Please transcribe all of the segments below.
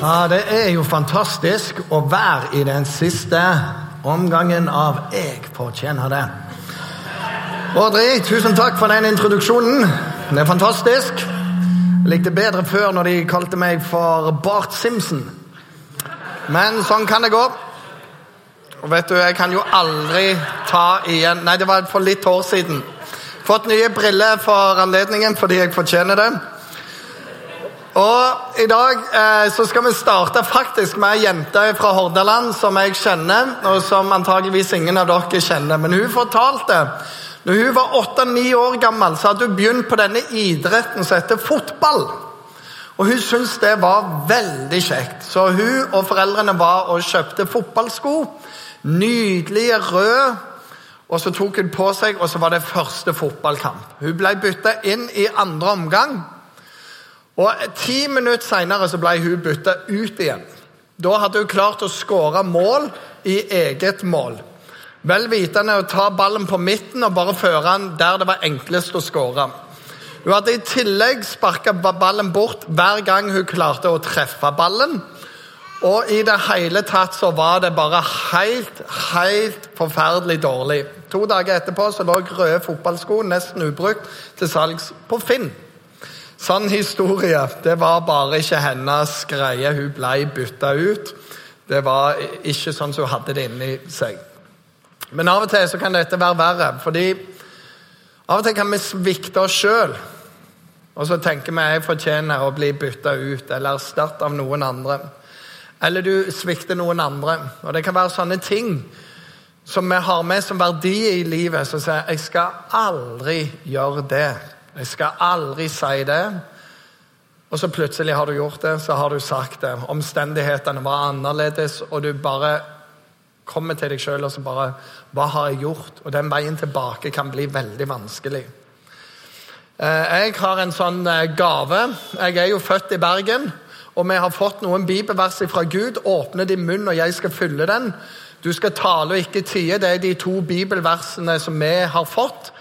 Ja, Det er jo fantastisk å være i den siste omgangen av Jeg fortjener det. Audrey, tusen takk for den introduksjonen. Det er fantastisk. Jeg likte bedre før når de kalte meg for Bart Simpson. Men sånn kan det gå. Og vet du, jeg kan jo aldri ta igjen Nei, det var for litt år siden. Fått nye briller for anledningen fordi jeg fortjener det. Og I dag eh, så skal vi starte faktisk med ei jente fra Hordaland som jeg kjenner, og som antageligvis ingen av dere kjenner. Men hun fortalte når hun var åtte-ni år gammel, så hadde hun begynt på denne idretten som heter fotball. Og Hun syntes det var veldig kjekt, så hun og foreldrene var og kjøpte fotballsko. Nydelige røde. Og Så tok hun på seg, og så var det første fotballkamp. Hun ble bytta inn i andre omgang. Og Ti minutter seinere ble hun bytta ut igjen. Da hadde hun klart å skåre mål i eget mål. Vel vitende å ta ballen på midten og bare føre den der det var enklest å skåre. Hun hadde i tillegg sparka ballen bort hver gang hun klarte å treffe ballen. Og i det hele tatt så var det bare helt, helt forferdelig dårlig. To dager etterpå så lå røde fotballsko nesten ubrukt til salgs på Finn. Sann historie. Det var bare ikke hennes greie. Hun ble bytta ut. Det var ikke sånn som hun hadde det inni seg. Men av og til så kan dette være verre. fordi av og til kan vi svikte oss sjøl. Og så tenker vi jeg fortjener å bli bytta ut eller erstattet av noen andre. Eller du svikter noen andre. Og Det kan være sånne ting som vi har med som verdi i livet, som sier jeg skal aldri gjøre det. Jeg skal aldri si det. Og så plutselig har du gjort det, så har du sagt det. Omstendighetene var annerledes, og du bare kommer til deg sjøl og så bare Hva har jeg gjort? Og den veien tilbake kan bli veldig vanskelig. Eh, jeg har en sånn eh, gave. Jeg er jo født i Bergen, og vi har fått noen bibelvers fra Gud. Åpne din munn, og jeg skal fylle den. Du skal tale og ikke tie. Det er de to bibelversene som vi har fått.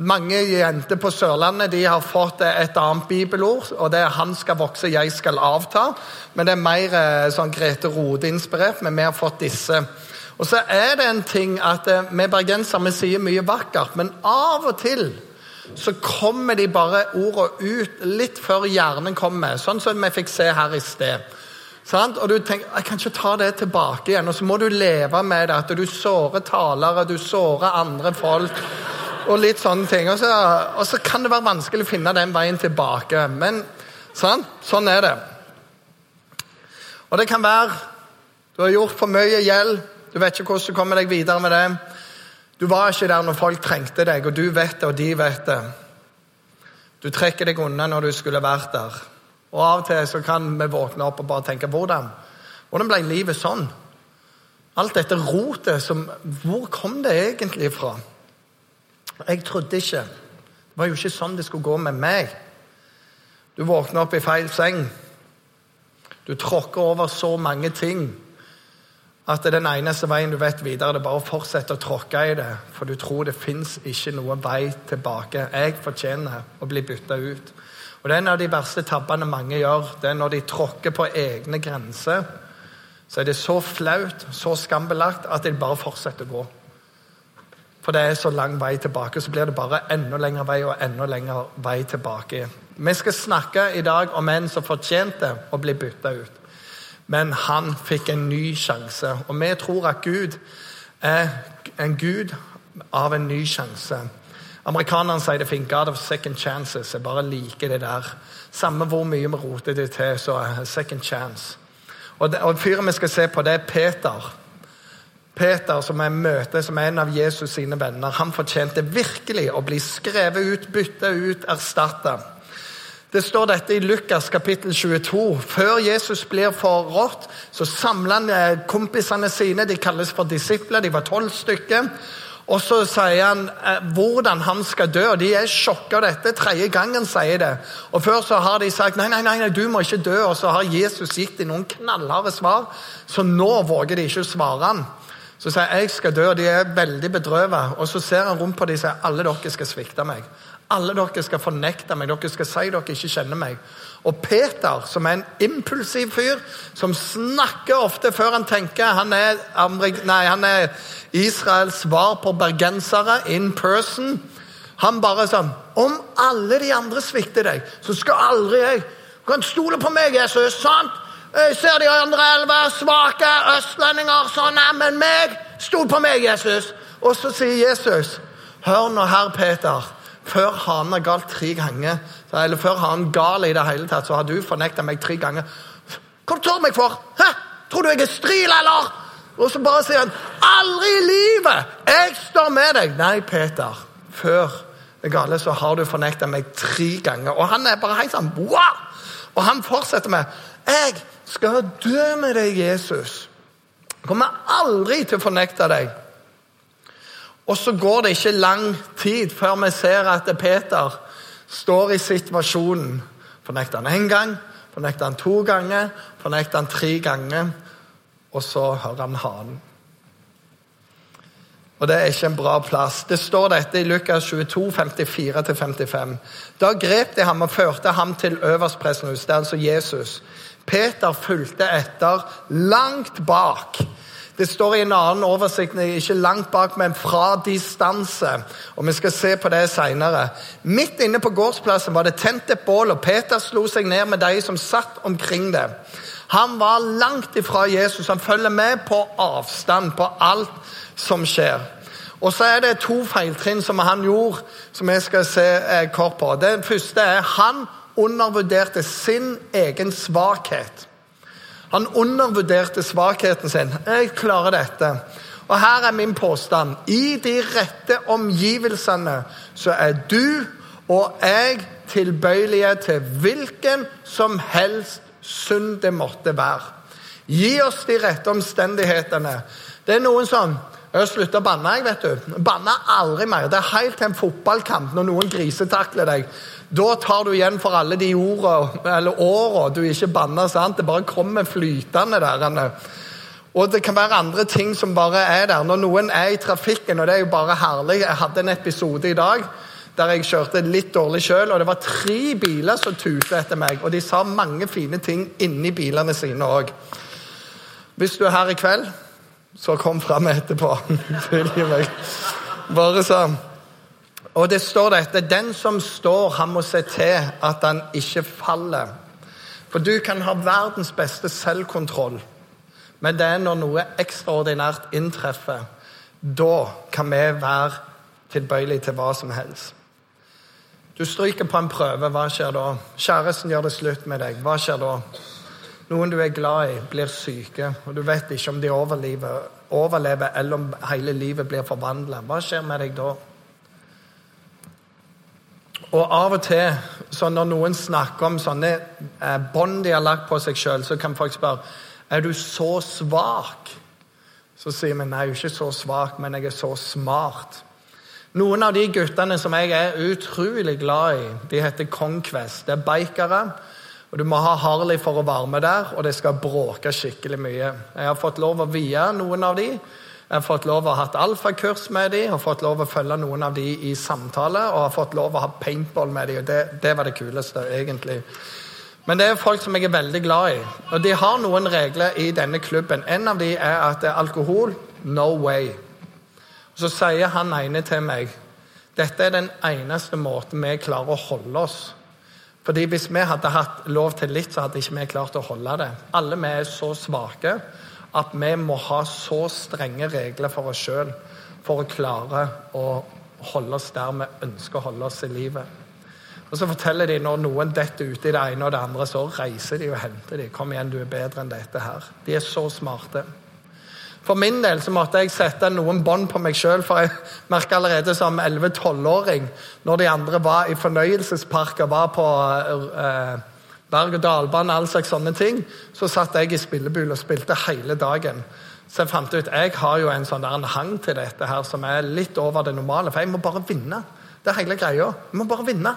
Mange jenter på Sørlandet de har fått et annet bibelord, og det er 'Han skal vokse, jeg skal avta'. Men det er mer eh, sånn Grete Rode-inspirert, men vi har fått disse. Og så er det en ting at eh, Vi bergensere sier mye vakkert, men av og til så kommer de bare ordene ut litt før hjernen kommer, sånn som vi fikk se her i sted. Og du tenker jeg kan ikke ta det tilbake igjen. Og så må du leve med det, at du sårer talere, du sårer andre folk og litt sånne ting. Og så, og så, kan det være vanskelig å finne den veien tilbake. Men sånn, sånn er det. Og det kan være du har gjort for mye gjeld, du vet ikke hvordan du kommer deg videre med det. Du var ikke der når folk trengte deg, og du vet det, og de vet det. Du trekker deg unna når du skulle vært der. Og Av og til så kan vi våkne opp og bare tenke hvordan, hvordan ble livet sånn? Alt dette rotet, som, hvor kom det egentlig fra? Jeg trodde ikke. Det var jo ikke sånn det skulle gå med meg. Du våkner opp i feil seng. Du tråkker over så mange ting at det er den eneste veien du vet videre, det er bare å fortsette å tråkke i det. For du tror det fins ikke noen vei tilbake. Jeg fortjener å bli bytta ut. Og Det er en av de verste tabbene mange gjør. Det er når de tråkker på egne grenser. Så er det så flaut, så skambelagt, at de bare fortsetter å gå. For det er så lang vei tilbake, så blir det bare enda lengre vei og enda lengre vei tilbake. Vi skal snakke i dag om en som fortjente å bli bytta ut. Men han fikk en ny sjanse. Og vi tror at Gud er en gud av en ny sjanse. Amerikanerne sier det fint 'God of second chances'. Jeg bare liker det der. Samme hvor mye vi roter det til, så second chance. Og, det, og Fyren vi skal se på, det er Peter. Peter, som jeg møter som en av Jesus sine venner, han fortjente virkelig å bli skrevet ut, bytta ut, erstatta. Det står dette i Lukas kapittel 22. Før Jesus blir forrådt, så samler han kompisene sine. De kalles for disipler. De var tolv stykker. Og så sier han eh, hvordan han skal dø. De er sjokka av dette. Tredje gangen sier det. Og Før så har de sagt nei, nei, nei, du må ikke dø. Og så har Jesus gitt dem noen knallharde svar, så nå våger de ikke å svare han. Så sier jeg jeg skal dø, og de er veldig bedrøvet. Og så ser han rundt på dem og sier alle dere skal svikte meg. Alle dere skal fornekte meg. Dere skal si dere ikke kjenner meg. Og Peter, som er en impulsiv fyr, som snakker ofte før han tenker Han er, nei, han er Israels svar på bergensere in person. Han bare sånn Om alle de andre svikter deg, så skal aldri jeg Du kan stole på meg, Jesus. sant? Jeg ser de andre elleve svake østlendinger sånne, men meg Stol på meg, Jesus. Og så sier Jesus, hør nå her, Peter. Før hanen er galt tre ganger, eller før hanen gal i det hele tatt, så har du fornekta meg tre ganger. Hva tror du meg for? Hæ? Tror du jeg er stril, eller? Og så bare sier han, 'Aldri i livet! Jeg står med deg!' Nei, Peter. Før det gale så har du fornekta meg tre ganger. Og han er bare helt sånn wow! Og han fortsetter med, 'Jeg skal dø med deg, Jesus.' Jeg kommer aldri til å fornekte deg. Og så går det ikke lang tid før vi ser at Peter står i situasjonen. Fornekter han én gang, fornekter han to ganger, fornekter han tre ganger, og så hører han hanen. Og det er ikke en bra plass. Det står dette i Lukas 22, 54-55. Da grep de ham og førte ham til øverstpressenhus, det er altså Jesus. Peter fulgte etter langt bak. Det står i en annen oversikt, ikke langt bak, men fra distanse. Og Vi skal se på det seinere. Midt inne på gårdsplassen var det tent et bål, og Peter slo seg ned med de som satt omkring det. Han var langt ifra Jesus. Han følger med på avstand på alt som skjer. Og så er det to feiltrinn som han gjorde, som jeg skal se eh, kort på. Det første er han undervurderte sin egen svakhet. Han undervurderte svakheten sin. 'Jeg klarer dette.' Og her er min påstand. I de rette omgivelsene så er du og jeg tilbøyelige til hvilken som helst synd det måtte være. Gi oss de rette omstendighetene. Det er noen sånn jeg har slutta å banne. jeg, vet du. Banner aldri mer. Det er helt til en fotballkamp når noen grisetakler deg. Da tar du igjen for alle de ordene, eller åra du ikke banner. sant? Det bare kommer flytende der. Og det kan være andre ting som bare er der. Når noen er i trafikken, og det er jo bare herlig Jeg hadde en episode i dag der jeg kjørte litt dårlig sjøl, og det var tre biler som tutet etter meg. Og de sa mange fine ting inni bilene sine òg. Hvis du er her i kveld så kom fram etterpå. Bare sånn. Og det står dette Den som står, han må se til at han ikke faller. For du kan ha verdens beste selvkontroll, men det er når noe ekstraordinært inntreffer. Da kan vi være tilbøyelige til hva som helst. Du stryker på en prøve. Hva skjer da? Kjæresten gjør det slutt med deg. Hva skjer da? Noen du er glad i, blir syke, og du vet ikke om de overlever, overlever eller om hele livet blir forvandla. Hva skjer med deg da? Og av og til, når noen snakker om sånne eh, bånd de har lagt på seg sjøl, så kan folk spørre er du så svak. Så sier vi nei, jeg er ikke så svak, men jeg er så smart. Noen av de guttene som jeg er utrolig glad i, de heter Conquest. Det er bikere og Du må ha Harley for å være med der, og det skal bråke skikkelig mye. Jeg har fått lov å vie noen av de. Jeg har fått lov å ha hatt alfakurs med de, har fått lov å følge noen av de i samtale og har fått lov å ha paintball med de, og det, det var det kuleste, egentlig. Men det er folk som jeg er veldig glad i. Og de har noen regler i denne klubben. En av de er at det er alkohol no way. Så sier han ene til meg dette er den eneste måten vi klarer å holde oss fordi Hvis vi hadde hatt lov til litt, så hadde ikke vi klart å holde det. Alle vi er så svake at vi må ha så strenge regler for oss sjøl for å klare å holde oss der vi ønsker å holde oss i livet. Og Så forteller de når noen detter uti det ene og det andre, så reiser de og henter de. Kom igjen, du er bedre enn dette her. De er så smarte. For min del så måtte jeg sette noen bånd på meg sjøl, for jeg merka allerede som 11-12-åring, når de andre var i fornøyelsesparker, var på eh, berg-og-dal-bane, all slags sånne ting, så satt jeg i spillebul og spilte hele dagen. Så jeg fant ut jeg har jo en sånn der en hang til dette her som er litt over det normale. For jeg må bare vinne. Det er hele greia. Jeg må bare vinne.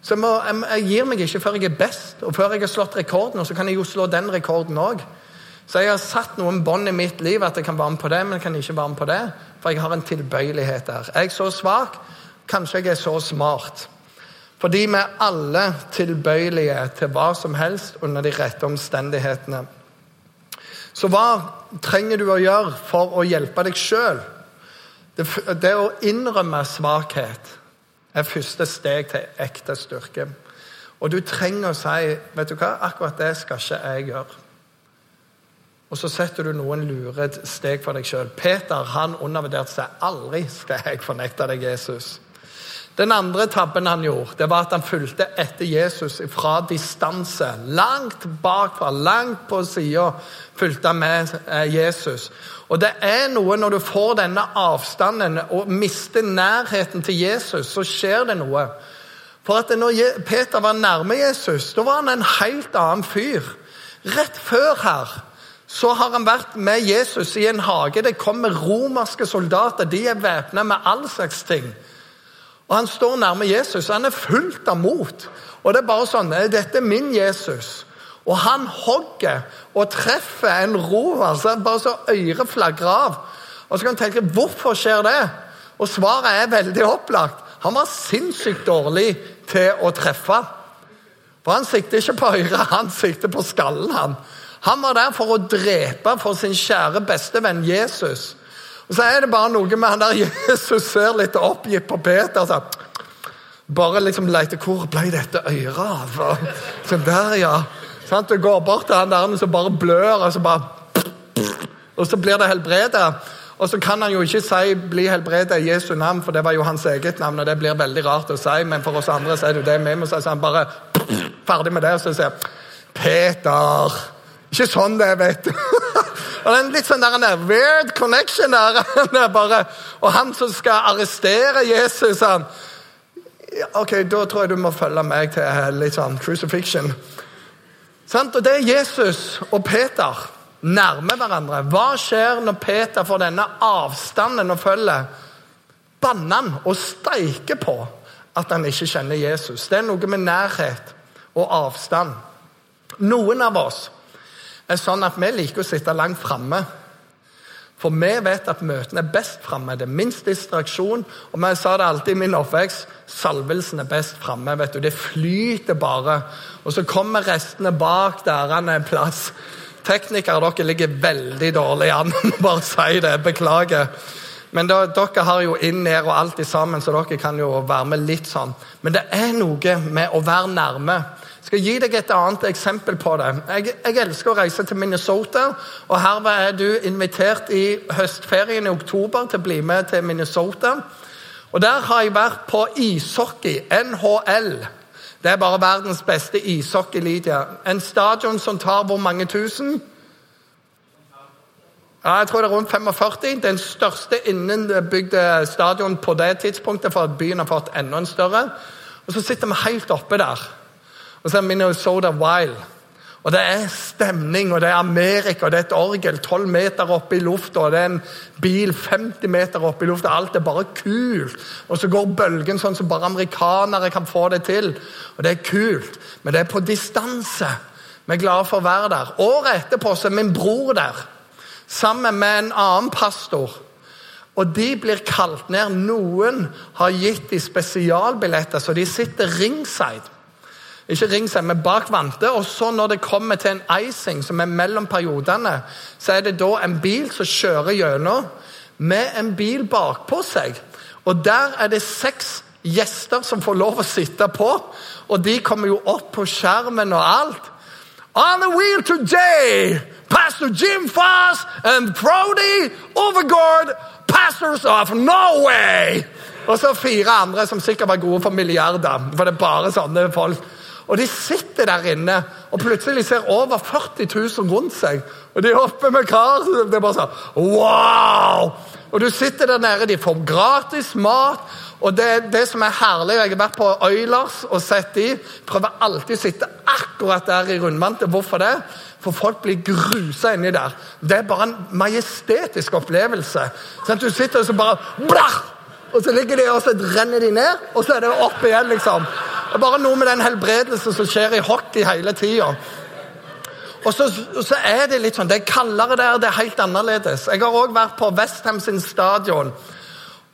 Så jeg, må, jeg, jeg gir meg ikke før jeg er best, og før jeg har slått rekorden. Og så kan jeg jo slå den rekorden òg. Så jeg har satt noen bånd i mitt liv at jeg kan være med på det, men jeg kan ikke være med på det. For jeg har en tilbøyelighet der. Er jeg så svak, kanskje jeg er så smart. Fordi vi er alle tilbøyelige til hva som helst under de rette omstendighetene. Så hva trenger du å gjøre for å hjelpe deg sjøl? Det, det å innrømme svakhet er første steg til ekte styrke. Og du trenger å si vet du hva, akkurat det skal ikke jeg gjøre. Og så setter du noen lure steg for deg sjøl. Peter han undervurderte seg. Aldri skal jeg fornekte deg, Jesus. Den andre tabben han gjorde, det var at han fulgte etter Jesus fra distanse. Langt bakfra, langt på sida, fulgte han med eh, Jesus. Og det er noe når du får denne avstanden og mister nærheten til Jesus, så skjer det noe. For at når Peter var nærme Jesus, da var han en helt annen fyr. Rett før her så har han vært med Jesus i en hage. Det kommer romerske soldater. De er væpna med all slags ting. Og Han står nærme Jesus. Han er fullt av mot. Og det er bare sånn, Dette er min Jesus. Og han hogger og treffer en romer så bare så øret flagrer av. Og så kan du tenke hvorfor skjer det? Og svaret er veldig opplagt. Han var sinnssykt dårlig til å treffe. For han sikter ikke på øret, han sikter på skallen. Han Han var der for å drepe for sin kjære bestevenn Jesus. Og Så er det bare noe med han der Jesus ser litt oppgitt på Peter. Så bare liksom leter hvor ble dette øret av? Så der, ja. Sånn, du går bort til han der som bare blør, og så bare Og så blir det helbredet. Og så kan han jo ikke si 'bli helbredet i Jesu navn', for det var jo hans eget navn. og Det blir veldig rart å si, men for oss andre så er det jo det vi må si. Så han bare ferdig med det, og så sier 'Peter' Ikke sånn det, vet du. og det er en litt sånn der, en weird connection der. bare, og han som skal arrestere Jesus han, Ok, da tror jeg du må følge meg til litt sånn crucifixion. Og Det er Jesus og Peter nærmer hverandre. Hva skjer når Peter får denne avstanden og følger? Banner han og steiker på at han ikke kjenner Jesus? Det er noe med nærhet og avstand. Noen av oss er sånn at vi liker å sitte langt framme. For vi vet at møtene er best framme. Det er minst distraksjon. Og jeg sa det alltid i min oppvekst salvelsen er best framme. Det flyter bare. Og så kommer restene bak der han er en plass. Teknikere, dere ligger veldig dårlig an. Bare si det. Beklager. Men da, dere har jo inn, ned og alt sammen, så dere kan jo være med litt sånn. Men det er noe med å være nærme. Skal gi deg et annet eksempel på det. Jeg, jeg elsker å reise til Minnesota. og her er du invitert i høstferien i oktober til å bli med til Minnesota. Og Der har jeg vært på ishockey, NHL. Det er bare verdens beste ishockeyliga. En stadion som tar hvor mange tusen? Ja, jeg tror det er rundt 45. Den største innenbygde stadion på det tidspunktet, for at byen har fått enda en større. Og Så sitter vi helt oppe der. Og så er Minnesota Wild. Og Det er stemning, og det er Amerika, og det er et orgel 12 meter oppe i lufta, og det er en bil 50 meter oppe i lufta. Alt er bare kult. Og så går bølgen sånn som bare amerikanere kan få det til. Og det er kult, men det er på distanse. Vi er glade for å være der. Året etterpå så er min bror der, sammen med en annen pastor. Og de blir kalt ned. Noen har gitt de spesialbilletter, så de sitter ringside. Ikke ring seg med bak vante. Og så når det kommer til en icing, som er mellom periodene, så er det da en bil som kjører gjennom med en bil bakpå seg. Og der er det seks gjester som får lov å sitte på. Og de kommer jo opp på skjermen og alt. On the wheel today, Pastor Jim Foss and Brody Overgård, pastors of Norway. Og så fire andre som sikkert var gode for milliarder. For det er bare sånne folk. Og de sitter der inne og plutselig ser over 40 000 rundt seg. Og de hopper med kar. Det er bare sånn Wow! Og du sitter der nede, de får gratis mat. Og det, det som er herlig Jeg har vært på Oilers og sett de. Prøver alltid å sitte akkurat der i rundvante. Hvorfor det? For folk blir grusa inni der. Det er bare en majestetisk opplevelse. Sånn at Du sitter og så bare blah! Og så ligger de og så renner de ned, og så er det opp igjen, liksom. Det er bare noe med den helbredelsen som skjer i hockey hele tida. Og så, så, er det litt sånn, det er kaldere der, det er helt annerledes. Jeg har òg vært på Westham sin stadion.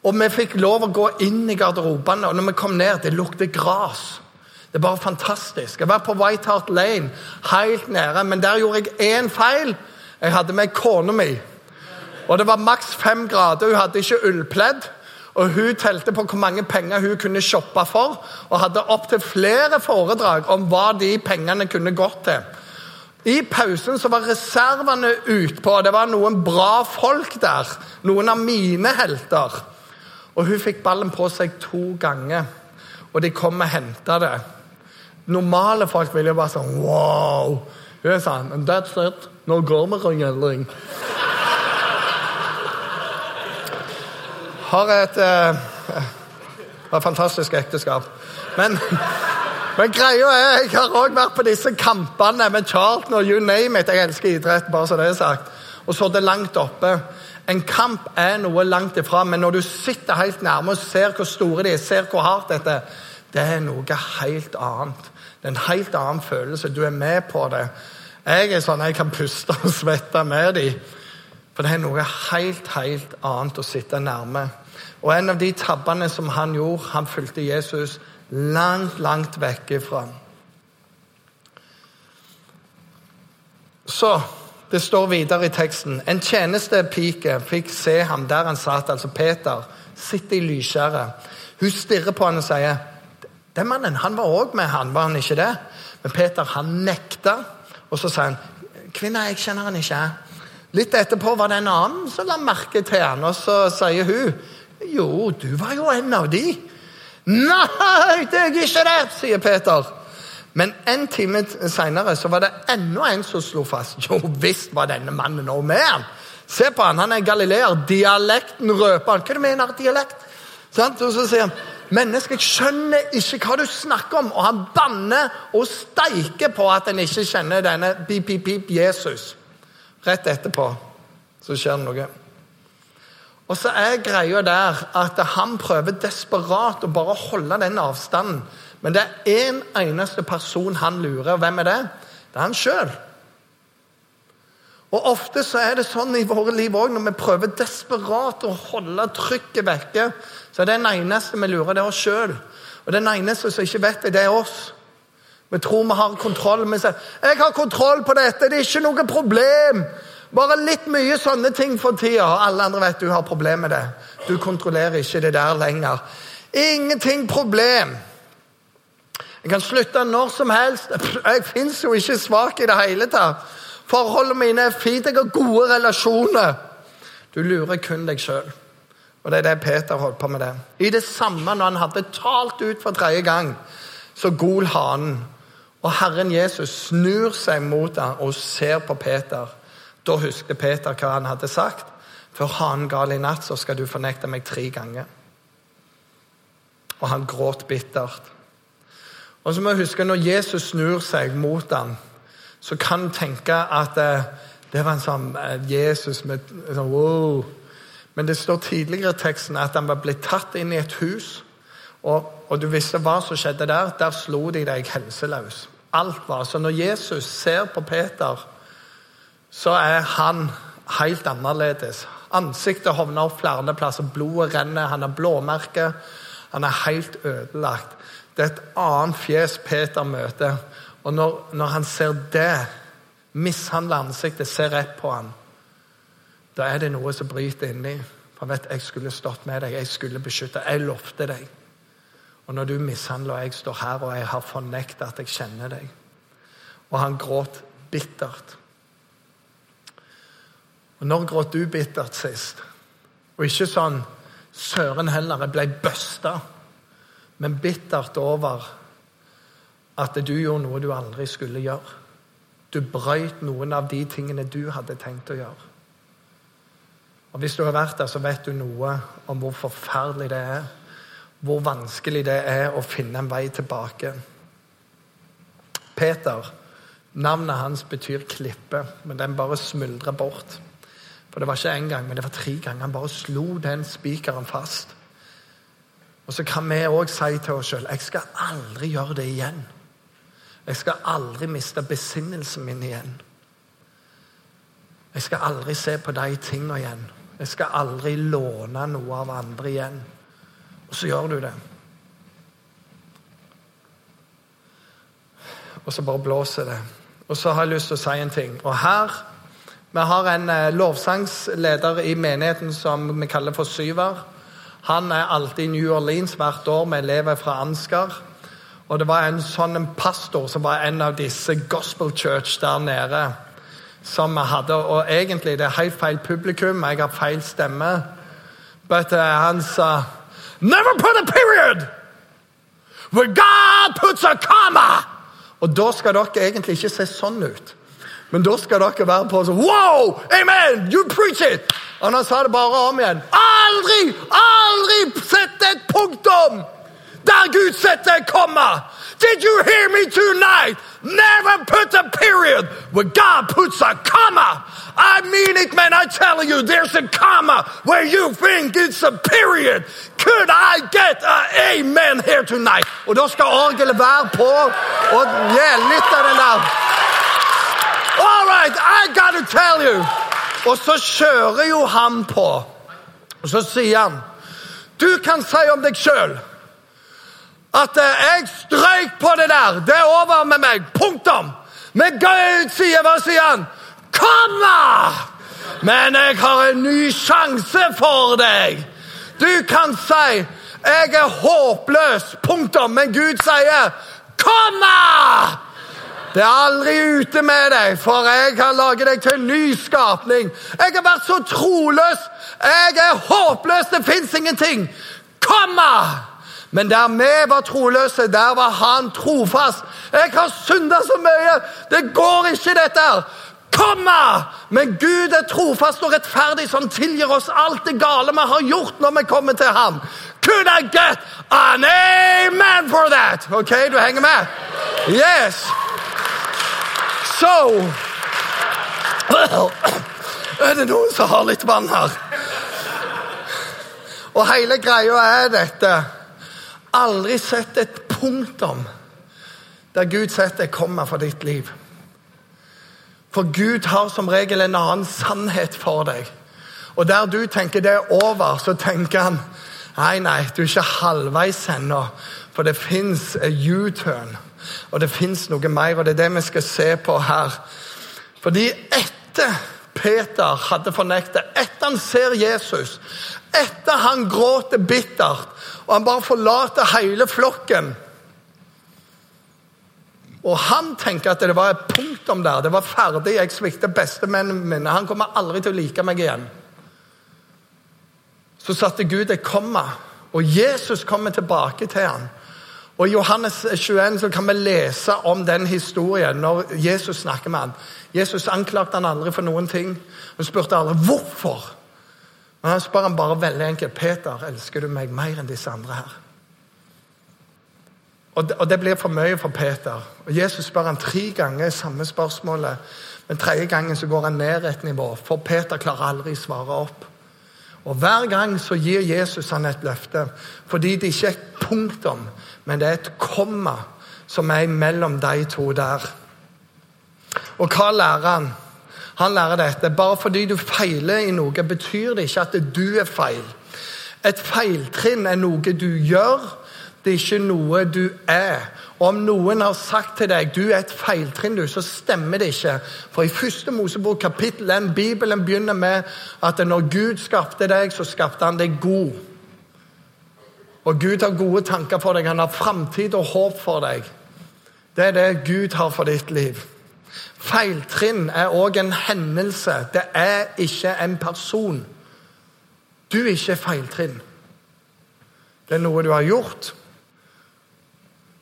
Og vi fikk lov å gå inn i garderobene, og når vi kom ned, det lukter gras. Det er bare fantastisk. Jeg var på White Hart Lane, helt nede, men der gjorde jeg én feil. Jeg hadde med kona mi. Og det var maks fem grader. Hun hadde ikke ullpledd. Og hun telte på hvor mange penger hun kunne shoppe for, og hadde opptil flere foredrag om hva de pengene kunne gått til. I pausen så var reservene utpå, og det var noen bra folk der. Noen av mine helter. Og hun fikk ballen på seg to ganger, og de kom og henta det. Normale folk ville jo bare sånn Wow! Hun er sånn that's it. Nå går vi, Røngeldring. Har et uh, et fantastisk ekteskap. Men men greia er, jeg har òg vært på disse kampene med Charlton og you name it. Jeg elsker idrett, bare så det er sagt. Og så det langt oppe. En kamp er noe langt ifra, men når du sitter helt nærme og ser hvor store de er, ser hvor hardt dette er, det er noe helt annet. Det er en helt annen følelse. Du er med på det. Jeg er sånn, jeg kan puste og svette med dem. For det er noe helt, helt annet å sitte nærme. Og en av de tabbene som han gjorde, han fulgte Jesus langt, langt vekk ifra. Så det står videre i teksten En tjenestepike fikk se ham der han satt, altså Peter, sitte i lysskjæret. Hun stirrer på han og sier den mannen han var òg med, han, var han ikke det? Men Peter han nekta, og så sa han kvinne, jeg kjenner han ikke. Litt etterpå var det en annen som la merke til han, og så sier hun jo, du var jo en av de. Nei, det er jeg ikke det, sier Peter. Men en time seinere var det enda en som slo fast. Jo visst var denne mannen òg med han. Se på han, han er galileer. Dialekten røper han. Hva du mener dialekt? dialekt? Og så sier han mennesket skjønner ikke hva du snakker om. Og han banner og steiker på at en ikke kjenner denne pip-pip-pip Jesus. Rett etterpå så skjer det noe. Og så er greia der at han prøver desperat å bare holde den avstanden. Men det er én en eneste person han lurer. Og hvem er det? Det er han sjøl. Og ofte så er det sånn i våre liv òg, når vi prøver desperat å holde trykket vekke, så er det den eneste vi lurer, det er oss sjøl. Og den eneste som ikke vet det, det er oss. Vi tror vi har kontroll. Vi sier 'Jeg har kontroll på dette. Det er ikke noe problem.' Bare litt mye sånne ting for tida. Alle andre vet du har problemer med det. Du kontrollerer ikke det der lenger. Ingenting problem. Jeg kan slutte når som helst. Jeg fins jo ikke svak i det hele tatt. Forholdene mine er fint. Jeg har gode relasjoner. Du lurer kun deg sjøl. Og det er det Peter holdt på med. det. I det samme når han hadde talt ut for tredje gang, så gol hanen. Og Herren Jesus snur seg mot ham og ser på Peter. Da husker Peter hva han hadde sagt. Før hanen gal i natt, så skal du fornekte meg tre ganger. Og han gråt bittert. Og så må jeg huske, Når Jesus snur seg mot ham, så kan du tenke at eh, det var en sånn eh, Jesus med sånn, wow. Men det står tidligere i teksten at han var blitt tatt inn i et hus. Og, og du visste hva som skjedde der. Der slo de deg helseløs. Alt var. Så når Jesus ser på Peter så er han helt annerledes. Ansiktet hovner opp flere plasser, blodet renner, han har blåmerker. Han er helt ødelagt. Det er et annet fjes Peter møter. Og når, når han ser det, mishandler ansiktet, ser rett på han, da er det noe som bryter inni. For vet, jeg skulle stått med deg, jeg skulle beskytte, jeg lovte deg. Og når du mishandler, og jeg står her og jeg har fornekta at jeg kjenner deg Og han gråt bittert. Og Når gråt du bittert sist? Og ikke sånn Søren heller, jeg ble busta. Men bittert over at du gjorde noe du aldri skulle gjøre. Du brøyt noen av de tingene du hadde tenkt å gjøre. Og Hvis du har vært der, så vet du noe om hvor forferdelig det er. Hvor vanskelig det er å finne en vei tilbake. Peter, navnet hans betyr klippe, men den bare smuldrer bort. For det var ikke én gang, men det var tre ganger. Han bare slo den spikeren fast. Og så kan vi òg si til oss sjøl jeg skal aldri gjøre det igjen. Jeg skal aldri miste besinnelsen min igjen. Jeg skal aldri se på de tingene igjen. Jeg skal aldri låne noe av andre igjen. Så gjør du det. Og så bare blåser det. Og så har jeg lyst til å si en ting. Og her Vi har en eh, lovsangsleder i menigheten som vi kaller for Syver. Han er alltid i New Orleans hvert år med elever fra Ansgar. Og det var en sånn en pastor som var en av disse gospel church der nede. Som vi hadde, Og egentlig det er helt feil publikum. Jeg har feil stemme. But uh, han sa Never put a period! Where God puts a comma! Og da skal dere egentlig ikke se sånn ut. Men da skal dere være på sånn Wow! Amen! You preach it! Og han sa det bare om igjen. Aldri, aldri sett et punktum der Gud setter et komma! Did you hear me tonight? Never puts a period where God puts a comma. I mean it, man. I tell you, there's a comma where you think it's a period. Could I get an amen here tonight? Og da skal orgelet være på litt av den der. All right, I gotta tell you. Og så kjører jo han på. Og så sier han Du kan si om deg sjøl at eh, jeg strøyk på det der. Det er over med meg. Punktum. Men Gud sier, hva sier han? Komma! Men jeg har en ny sjanse for deg. Du kan si 'jeg er håpløs', punktum. Men Gud sier 'komma'! Det er aldri ute med deg, for jeg har laget deg til en ny skapning. Jeg har vært så troløs. Jeg er håpløs. Det fins ingenting. Komma! Men der vi var troløse, der var han trofast. Jeg har synda så mye! Det går ikke, dette her! Komma! Men Gud er trofast og rettferdig, som tilgir oss alt det gale vi har gjort når vi kommer til ham. Could I get an amen for that? Ok, du henger med? Yes. So Er det noen som har litt vann her? Og hele greia er dette aldri sett et punktum der Gud setter et komma for ditt liv. For Gud har som regel en annen sannhet for deg. Og der du tenker det er over, så tenker han nei, nei, du er ikke halvveis ennå. For det fins U-turn, og det fins noe mer, og det er det vi skal se på her. Fordi etter Peter hadde fornektet, etter han ser Jesus, etter han gråter bittert, og han bare forlater hele flokken og han tenker at det var et punktum der. Det var ferdig. Jeg svikter bestemennene mine. Han kommer aldri til å like meg igjen. Så satte Gud et komma, og Jesus kommer tilbake til ham. Og I Johannes 21 så kan vi lese om den historien når Jesus snakker med ham. Jesus anklagte han aldri for noen ting. Han spurte aldri hvorfor. Men han spør han bare veldig enkelt. 'Peter, elsker du meg mer enn disse andre her?' Og det, og det blir for mye for Peter. Og Jesus spør han tre ganger samme spørsmålet. Men tredje gangen så går han ned et nivå, for Peter klarer aldri å svare opp. Og Hver gang så gir Jesus han et løfte, fordi det ikke er et punktum, men det er et komma som er mellom de to der. Og hva lærer han? Han lærer dette. Bare fordi du feiler i noe, betyr det ikke at du er feil. Et feiltrinn er noe du gjør, det er ikke noe du er. Og om noen har sagt til deg du er et feiltrinn, du, så stemmer det ikke. For i første Mosebok kapittel 1, Bibelen begynner med at når Gud skapte deg, så skapte han deg god. Og Gud har gode tanker for deg. Han har framtid og håp for deg. Det er det Gud har for ditt liv. Feiltrinn er òg en hendelse. Det er ikke en person. Du er ikke feiltrinn. Det er noe du har gjort,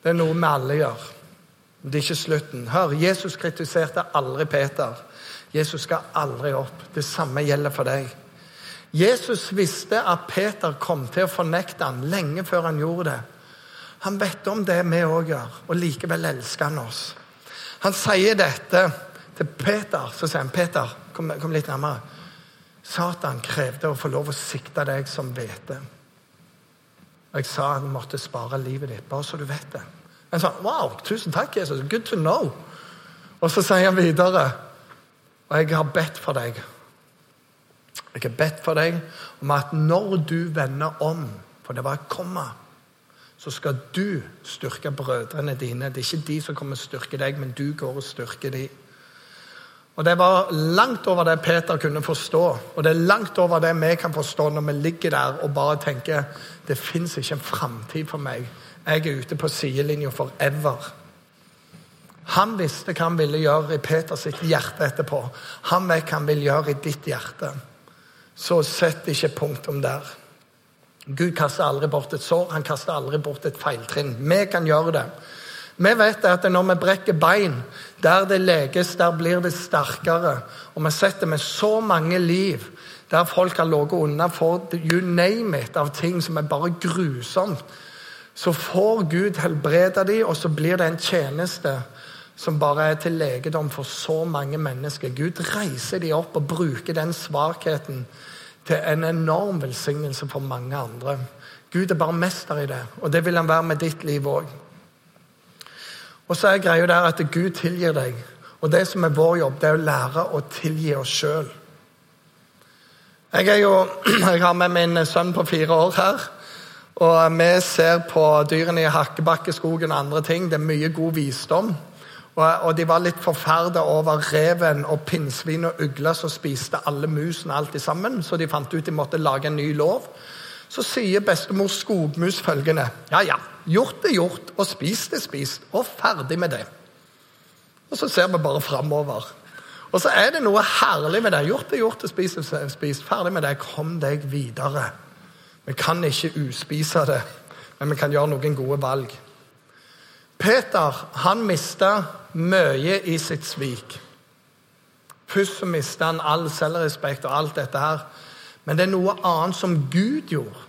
det er noe vi alle gjør. Det er ikke slutten. Hør, Jesus kritiserte aldri Peter. Jesus skal aldri opp. Det samme gjelder for deg. Jesus visste at Peter kom til å fornekte ham lenge før han gjorde det. Han vet om det vi òg gjør, og likevel elsker han oss. Han sier dette til Peter. Så sier han, 'Peter, kom, kom litt nærmere.' Satan krevde å få lov å sikte deg som hvete. Og jeg sa han måtte spare livet ditt, bare så du vet det. Han sa, wow, tusen takk, Jesus. Good to know. Og så sier han videre, og jeg har bedt for deg. Jeg har bedt for deg om at når du vender om, for det var et komma, så skal du styrke brødrene dine. Det er ikke de som kommer og styrker deg, men du går og styrker dem. Og Det var langt over det Peter kunne forstå, og det er langt over det vi kan forstå når vi ligger der og bare tenker det fins ikke en framtid for meg. Jeg er ute på sidelinja forever. Han visste hva han ville gjøre i Peters hjerte etterpå. Han vet hva han vil gjøre i ditt hjerte. Så sett ikke punktum der. Gud kaster aldri bort et sår, han kaster aldri bort et feiltrinn. Vi kan gjøre det. Vi vet at når vi brekker bein, der det leges, der blir det sterkere. Og vi setter med så mange liv der folk har ligget unna for you name it av ting som er bare grusomt. Så får Gud helbrede dem, og så blir det en tjeneste som bare er til legedom for så mange mennesker. Gud reiser dem opp og bruker den svakheten til en enorm velsignelse for mange andre. Gud er bare mester i det, og det vil han være med ditt liv òg. Og så er greia der at Gud tilgir deg. Og det som er vår jobb, det er å lære å tilgi oss sjøl. Jeg, jeg har med min sønn på fire år her. Og vi ser på dyrene i Hakkebakkeskogen og andre ting. Det er mye god visdom. Og, de var litt forferda over reven og pinnsvin og ugla som spiste alle musene alt sammen. Så de fant ut de måtte lage en ny lov. Så sier bestemor Skogmus følgende Ja, ja, gjort er gjort, og spist er spist, og ferdig med det. Og så ser vi bare framover. Og så er det noe herlig med det. Gjort er gjort, og spist er spist. Ferdig med det. Kom deg videre. Vi kan ikke uspise det, men vi kan gjøre noen gode valg. Peter han mista mye i sitt svik. Først så mista han all selvrespekt og alt dette her. Men det er noe annet som Gud gjorde,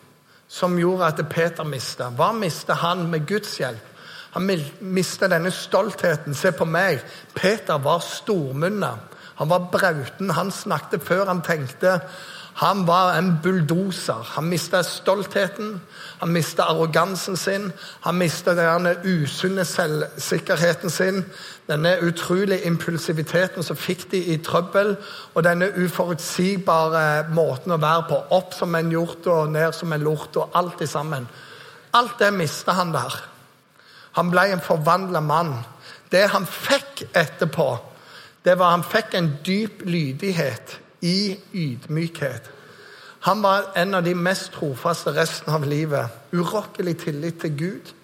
som gjorde at Peter mista. Hva mista han med Guds hjelp? Han mista denne stoltheten. Se på meg. Peter var stormunna. Han var brauten. Han snakket før han tenkte. Han var en bulldoser. Han mista stoltheten, han mista arrogansen sin, han mista denne usunne selvsikkerheten sin, denne utrolige impulsiviteten som fikk de i trøbbel, og denne uforutsigbare måten å være på. Opp som en hjort og ned som en lort, og alt i sammen. Alt det mista han der. Han ble en forvandla mann. Det han fikk etterpå, det var han fikk en dyp lydighet i ydmykhet. Han var en av de mest trofaste resten av livet. Urokkelig tillit til Gud.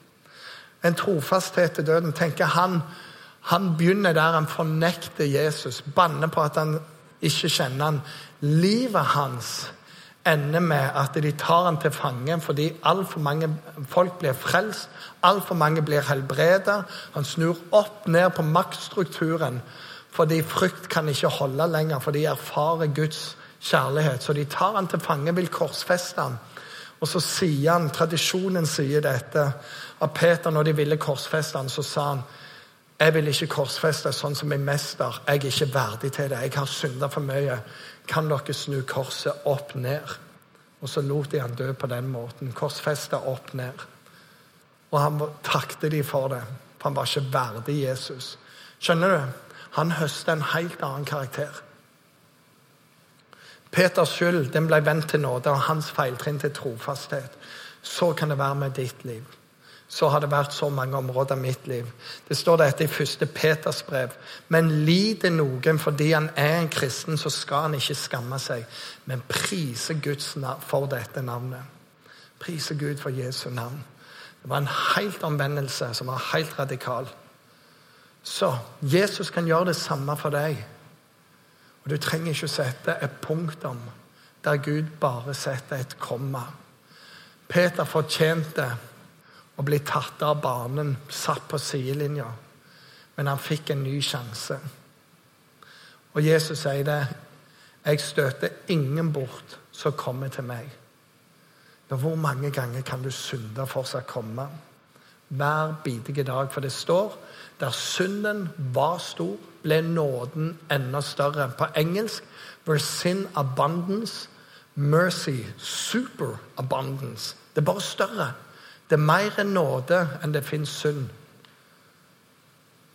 En trofasthet til døden. tenker han, han begynner der han fornekter Jesus, banner på at han ikke kjenner han. Livet hans ender med at de tar han til fange fordi altfor mange folk blir frelst. Altfor mange blir helbredet. Han snur opp ned på maktstrukturen fordi frykt kan ikke holde lenger, for de erfarer Guds kjærlighet. Så de tar han til fange, vil korsfeste han. Og så sier han, Tradisjonen sier dette, at Peter, når de ville korsfeste han, så sa han jeg vil ikke korsfeste sånn som min mester. Jeg er ikke verdig til det. Jeg har synda for mye. Kan dere snu korset opp ned? Og så lot de han dø på den måten. Korsfeste opp ned. Og han takte de for det, for han var ikke verdig Jesus. Skjønner du? Han høster en helt annen karakter. Peters skyld den ble vendt til nåde, og hans feiltrinn til trofasthet. Så kan det være med ditt liv. Så har det vært så mange områder i mitt liv. Det står dette i første Peters brev. Men lider noen fordi han er en kristen, så skal han ikke skamme seg, men prise Guds navn for dette navnet. Prise Gud for Jesu navn. Det var en helt omvendelse som var helt radikal. Så Jesus kan gjøre det samme for deg. Og Du trenger ikke å sette et punktum der Gud bare setter et komma. Peter fortjente å bli tatt av banen, satt på sidelinja, men han fikk en ny sjanse. Og Jesus sier det. Jeg støter ingen bort som kommer til meg. Men hvor mange ganger kan du synde fortsatt komme? Hver bidige dag. For det står der synden var stor, ble nåden enda større. På engelsk where sin abundance, mercy super abundance. Det er bare større. Det er mer enn nåde enn det fins synd.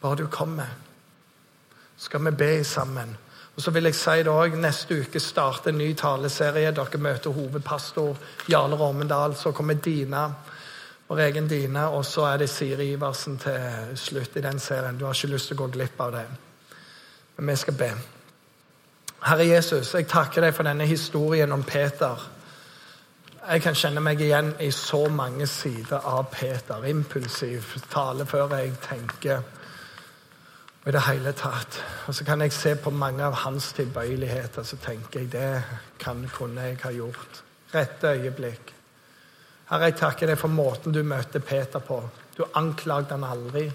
Bare du kommer, skal vi be sammen. Og så vil jeg si det også, Neste uke starter en ny taleserie. Dere møter hovedpastor Jarle Rommendal. Så kommer Dina, vår Regen Dine, og så er det Siri Iversen til slutt i den serien. Du har ikke lyst til å gå glipp av det. Men vi skal be. Herre Jesus, jeg takker deg for denne historien om Peter. Jeg kan kjenne meg igjen i så mange sider av Peter. Impulsiv, tale før jeg tenker. Og i det hele tatt. Og så kan jeg se på mange av hans tilbøyeligheter, så tenker jeg det kan, kunne jeg ha gjort. Rette øyeblikk. Herre, jeg takker deg for måten du møter Peter på. Du anklagde han aldri.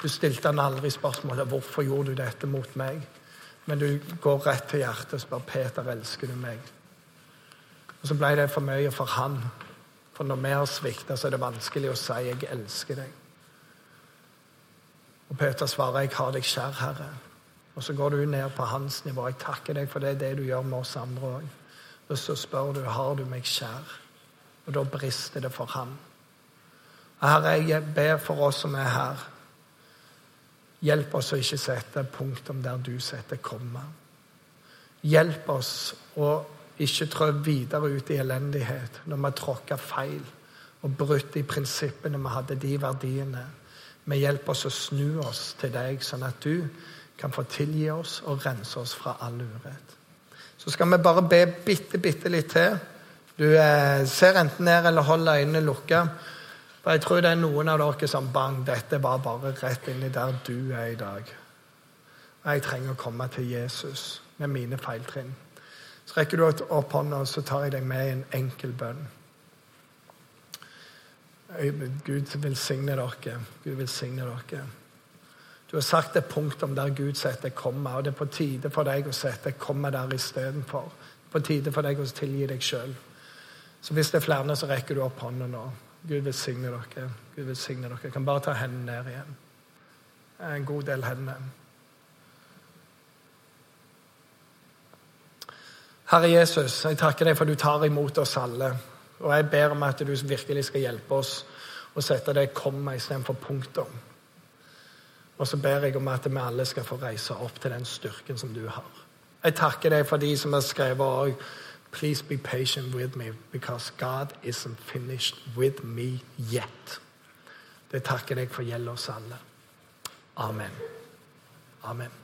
Du stilte han aldri spørsmålet 'Hvorfor gjorde du dette mot meg?' Men du går rett til hjertet og spør 'Peter, elsker du meg?' Og så ble det for mye for han. For når vi har svikta, så er det vanskelig å si 'jeg elsker deg'. Og Peter svarer 'jeg har deg kjær, Herre'. Og så går du ned på hans nivå. Jeg takker deg for det, det du gjør med oss andre òg. Og så spør du 'har du meg kjær'? Og da brister det for ham. Herre, jeg ber for oss som er her. Hjelp oss å ikke sette punktum der du setter komma. Hjelp oss å ikke trå videre ut i elendighet når vi tråkka feil og brutt de prinsippene vi hadde, de verdiene. Vi hjelper oss å snu oss til deg, sånn at du kan få tilgi oss og rense oss fra all urett. Så skal vi bare be bitte, bitte litt til. Du eh, ser enten ned eller holder øynene lukka. For jeg tror det er noen av dere som bang, dette var bare rett inni der du er i dag. Jeg trenger å komme til Jesus med mine feiltrinn. Så rekker du opp hånda, så tar jeg deg med i en enkel bønn. Gud velsigne dere. Gud velsigne dere. Du har sagt et punktum der Gud setter komma, og det er på tide for deg å sette komma der istedenfor. På tide for deg å tilgi deg sjøl. Så hvis det er flere, så rekker du opp hånda nå. Gud velsigne dere. Gud velsigne dere. Jeg kan bare ta hendene ned igjen. En god del hender. Herre Jesus, jeg takker deg for du tar imot oss alle. Og jeg ber om at du virkelig skal hjelpe oss å sette det komma istedenfor punktum. Og så ber jeg om at vi alle skal få reise opp til den styrken som du har. Jeg takker deg for de som har skrevet òg Please be patient with me because God isn't finished with me yet. Det takker jeg for gjelder oss alle. Amen. Amen.